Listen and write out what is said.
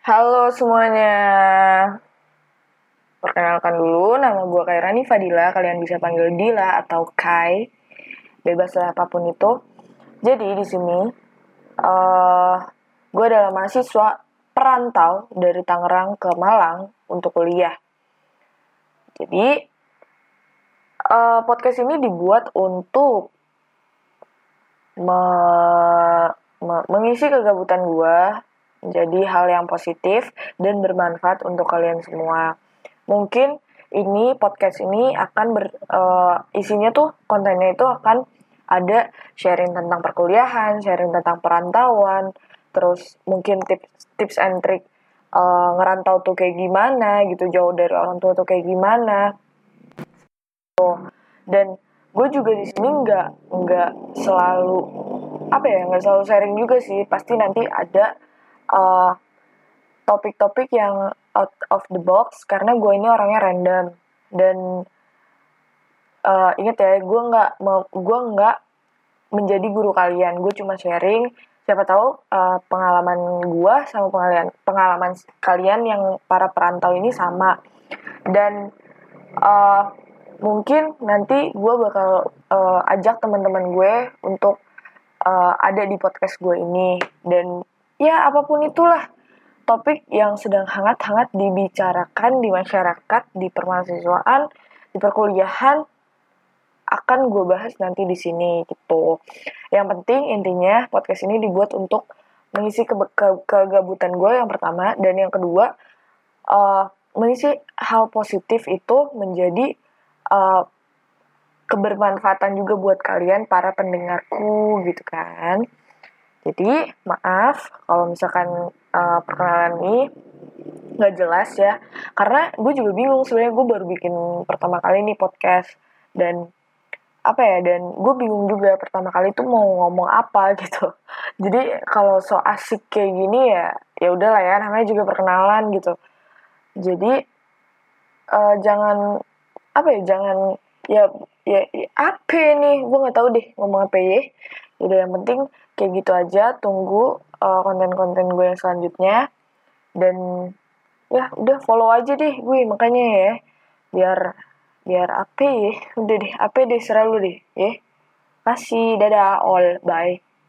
Halo semuanya. Perkenalkan dulu, nama gue Kairani Fadila. Kalian bisa panggil Dila atau Kai. Bebas lah apa pun itu. Jadi di sini, uh, gue adalah mahasiswa perantau dari Tangerang ke Malang untuk kuliah. Jadi, uh, podcast ini dibuat untuk me me mengisi kegabutan gue menjadi hal yang positif dan bermanfaat untuk kalian semua. Mungkin ini podcast ini akan ber uh, isinya tuh kontennya itu akan ada sharing tentang perkuliahan, sharing tentang perantauan, terus mungkin tips tips and trick uh, ngerantau tuh kayak gimana gitu, jauh dari orang tua tuh kayak gimana. Dan gue juga di sini nggak nggak selalu apa ya nggak selalu sharing juga sih pasti nanti ada uh, topik-topik yang out of the box karena gue ini orangnya random. Dan uh, inget ya gue nggak gue nggak menjadi guru kalian. Gue cuma sharing. Siapa tahu uh, pengalaman gue sama pengalaman pengalaman kalian yang para perantau ini sama. Dan uh, mungkin nanti gue bakal uh, ajak teman-teman gue untuk uh, ada di podcast gue ini. Dan ya apa pun itulah topik yang sedang hangat-hangat dibicarakan di masyarakat, di permahasiswaan, di perkuliahan akan gue bahas nanti di sini gitu. Yang penting intinya podcast ini dibuat untuk mengisi ke ke kegabutan gue yang pertama dan yang kedua uh, mengisi hal positif itu menjadi uh, kebermanfaatan juga buat kalian para pendengarku gitu kan. Jadi maaf kalau misalkan uh, perkenalan ini nggak jelas ya, karena gue juga bingung sebenarnya gue baru bikin pertama kali nih podcast dan apa ya dan gue bingung juga pertama kali itu mau ngomong apa gitu. Jadi kalau so asik kayak gini ya ya udahlah ya namanya juga perkenalan gitu. Jadi uh, jangan apa ya jangan ya ya, ya apa nih gue nggak tahu deh ngomong apa ya udah yang penting kayak gitu aja tunggu uh, konten-konten gue yang selanjutnya. Dan ya udah follow aja deh gue makanya ya. Biar biar apa ya udah deh apa deh selalu deh ya. Kasih dadah all bye